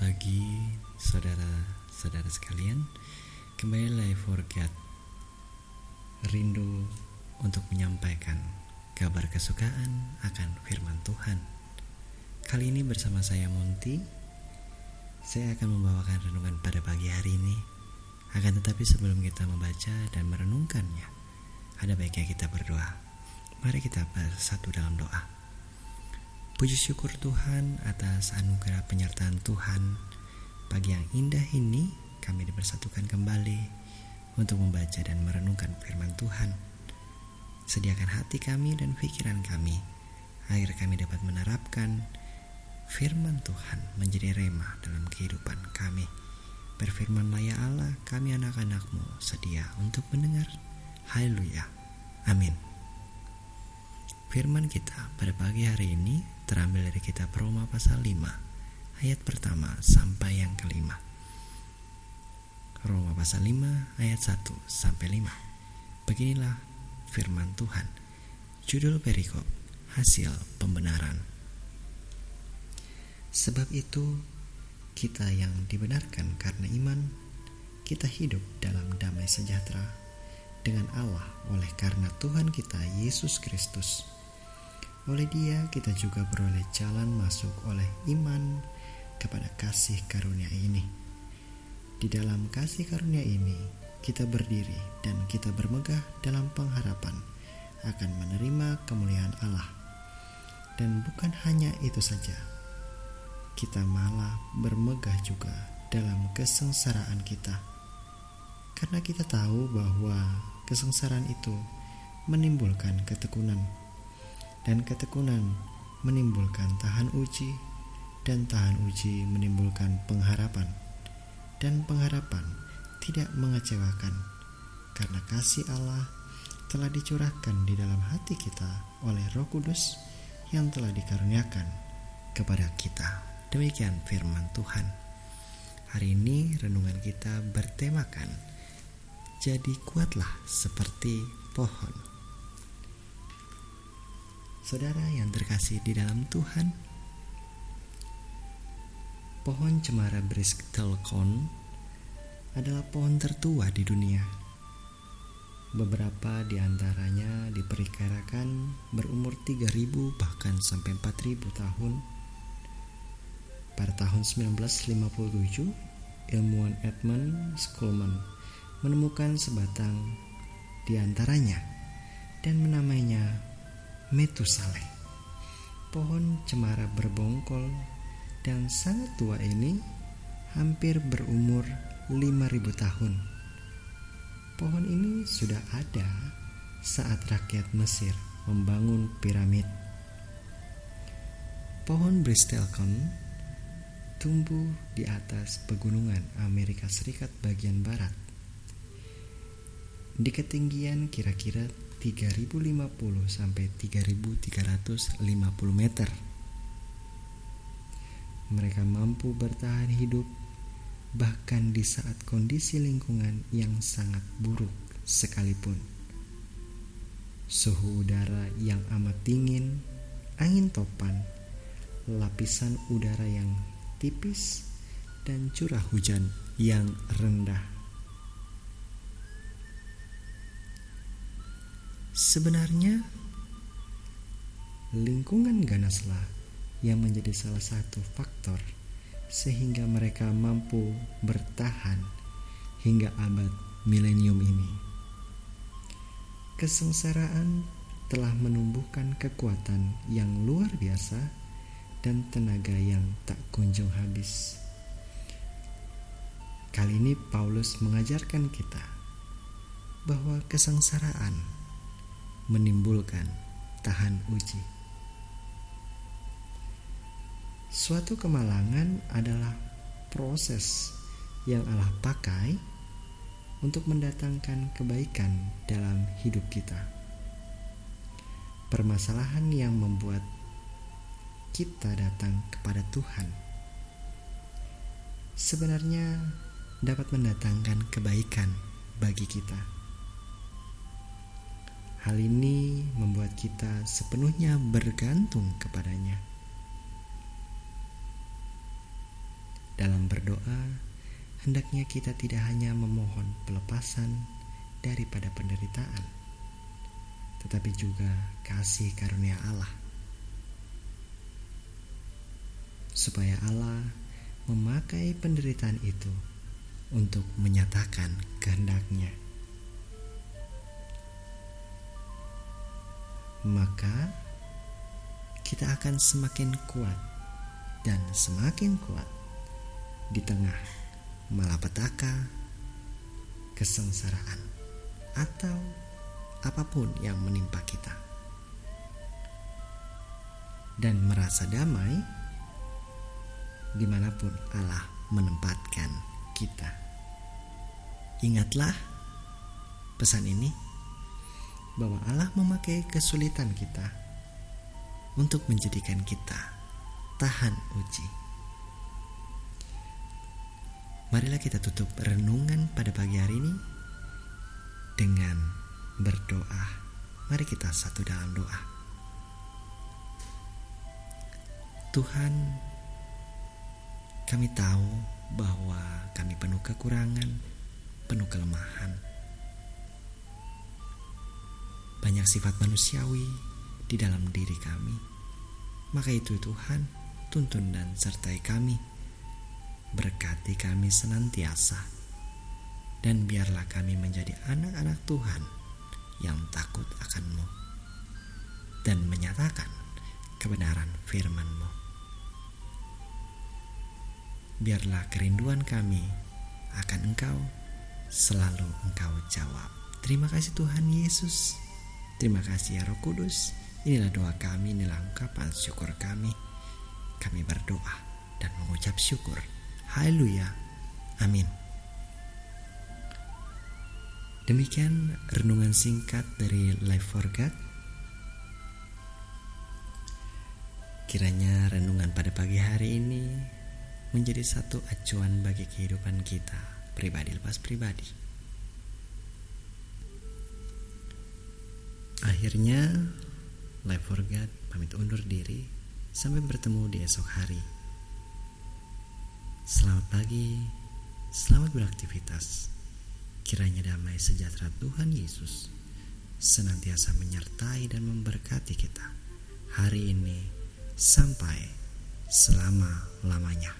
Pagi saudara-saudara sekalian. Kembali Live for God Rindu untuk menyampaikan kabar kesukaan akan firman Tuhan. Kali ini bersama saya Monty Saya akan membawakan renungan pada pagi hari ini. Akan tetapi sebelum kita membaca dan merenungkannya Ada baiknya kita berdoa. Mari kita bersatu dalam doa Puji syukur Tuhan atas anugerah penyertaan Tuhan. Pagi yang indah ini kami dipersatukan kembali untuk membaca dan merenungkan firman Tuhan. Sediakan hati kami dan pikiran kami agar kami dapat menerapkan firman Tuhan menjadi rema dalam kehidupan kami. Berfirmanlah ya Allah, kami anak-anakmu sedia untuk mendengar. Haleluya. Amin. Firman kita pada pagi hari ini terambil dari kitab Roma pasal 5 ayat pertama sampai yang kelima. Roma pasal 5 ayat 1 sampai 5. Beginilah firman Tuhan. Judul perikop hasil pembenaran. Sebab itu kita yang dibenarkan karena iman kita hidup dalam damai sejahtera dengan Allah oleh karena Tuhan kita Yesus Kristus oleh dia kita juga beroleh jalan masuk oleh iman kepada kasih karunia ini. Di dalam kasih karunia ini kita berdiri dan kita bermegah dalam pengharapan akan menerima kemuliaan Allah. Dan bukan hanya itu saja, kita malah bermegah juga dalam kesengsaraan kita. Karena kita tahu bahwa kesengsaraan itu menimbulkan ketekunan dan ketekunan menimbulkan tahan uji dan tahan uji menimbulkan pengharapan dan pengharapan tidak mengecewakan karena kasih Allah telah dicurahkan di dalam hati kita oleh Roh Kudus yang telah dikaruniakan kepada kita. Demikian firman Tuhan. Hari ini renungan kita bertemakan jadi kuatlah seperti pohon. Saudara yang terkasih di dalam Tuhan, pohon cemara Bristlecone adalah pohon tertua di dunia. Beberapa di antaranya diperkirakan berumur 3000 bahkan sampai 4000 tahun. Pada tahun 1957, ilmuwan Edmund Skolman menemukan sebatang di antaranya dan menamainya Metusaleh. Pohon cemara berbongkol dan sangat tua ini hampir berumur 5000 tahun. Pohon ini sudah ada saat rakyat Mesir membangun piramid. Pohon Bristlecone tumbuh di atas pegunungan Amerika Serikat bagian barat. Di ketinggian kira-kira 3050 sampai 3350 meter. Mereka mampu bertahan hidup bahkan di saat kondisi lingkungan yang sangat buruk sekalipun. Suhu udara yang amat dingin, angin topan, lapisan udara yang tipis, dan curah hujan yang rendah Sebenarnya lingkungan ganaslah yang menjadi salah satu faktor sehingga mereka mampu bertahan hingga abad milenium ini. Kesengsaraan telah menumbuhkan kekuatan yang luar biasa dan tenaga yang tak kunjung habis. Kali ini Paulus mengajarkan kita bahwa kesengsaraan menimbulkan tahan uji. Suatu kemalangan adalah proses yang Allah pakai untuk mendatangkan kebaikan dalam hidup kita. Permasalahan yang membuat kita datang kepada Tuhan sebenarnya dapat mendatangkan kebaikan bagi kita. Hal ini membuat kita sepenuhnya bergantung kepadanya. dalam berdoa, hendaknya kita tidak hanya memohon pelepasan daripada penderitaan, tetapi juga kasih karunia Allah. Supaya Allah memakai penderitaan itu untuk menyatakan kehendaknya. Maka kita akan semakin kuat dan semakin kuat di tengah malapetaka, kesengsaraan, atau apa pun yang menimpa kita, dan merasa damai di mana pun Allah menempatkan kita. Ingatlah pesan ini bahwa Allah memakai kesulitan kita untuk menjadikan kita tahan uji. Marilah kita tutup renungan pada pagi hari ini dengan berdoa. Mari kita satu dalam doa. Tuhan, kami tahu bahwa kami penuh kekurangan, penuh kelemahan. Banyak sifat manusiawi di dalam diri kami. Maka itu Tuhan, tuntun dan sertai kami. Berkati kami senantiasa, dan biarlah kami menjadi anak-anak Tuhan yang takut akan-Mu dan menyatakan kebenaran firman-Mu. Biarlah kerinduan kami akan Engkau selalu Engkau jawab. Terima kasih Tuhan Yesus. Terima kasih ya Roh Kudus. Inilah doa kami, inilah ungkapan syukur kami. Kami berdoa dan mengucap syukur. Haleluya. Amin. Demikian renungan singkat dari Life for God. Kiranya renungan pada pagi hari ini menjadi satu acuan bagi kehidupan kita pribadi lepas pribadi. Akhirnya, Life for God pamit undur diri Sampai bertemu di esok hari. Selamat pagi, selamat beraktivitas. Kiranya damai sejahtera Tuhan Yesus senantiasa menyertai dan memberkati kita hari ini sampai selama-lamanya.